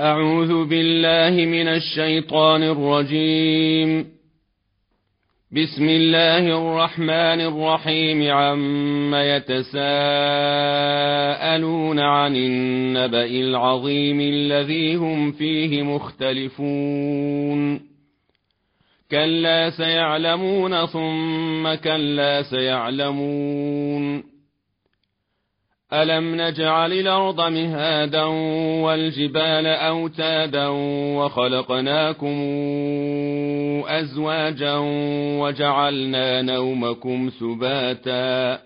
أعوذ بالله من الشيطان الرجيم. بسم الله الرحمن الرحيم. عم يتساءلون عن النبأ العظيم الذي هم فيه مختلفون. كلا سيعلمون ثم كلا سيعلمون. ألم نجعل الأرض مهادا والجبال أوتادا وخلقناكم أزواجا وجعلنا نومكم سباتا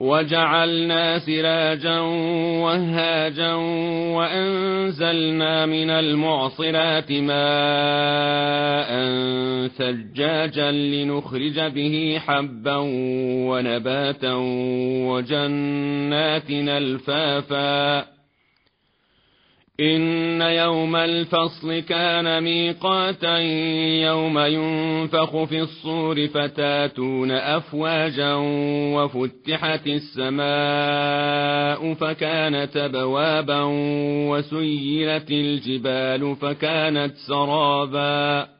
وجعلنا سراجا وهاجا وأنزلنا من المعصرات ماء ثجاجا لنخرج به حبا ونباتا وجنات الفافا إن يوم الفصل كان ميقاتا يوم ينفخ في الصور فتاتون أفواجا وفتحت السماء فكانت بوابا وسيرت الجبال فكانت سرابا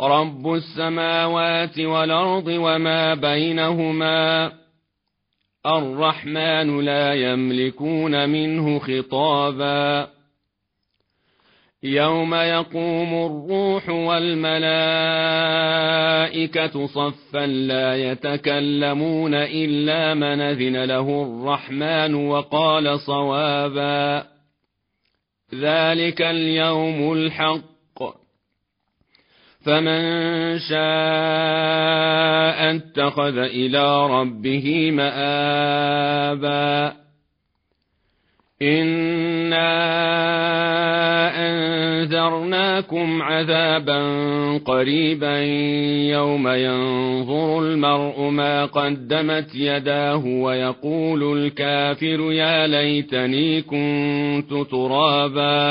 رب السماوات والأرض وما بينهما الرحمن لا يملكون منه خطابا يوم يقوم الروح والملائكة صفا لا يتكلمون إلا من أذن له الرحمن وقال صوابا ذلك اليوم الحق فمن شاء اتخذ إلى ربه مآبا. إنا أنذرناكم عذابا قريبا يوم ينظر المرء ما قدمت يداه ويقول الكافر يا ليتني كنت ترابا.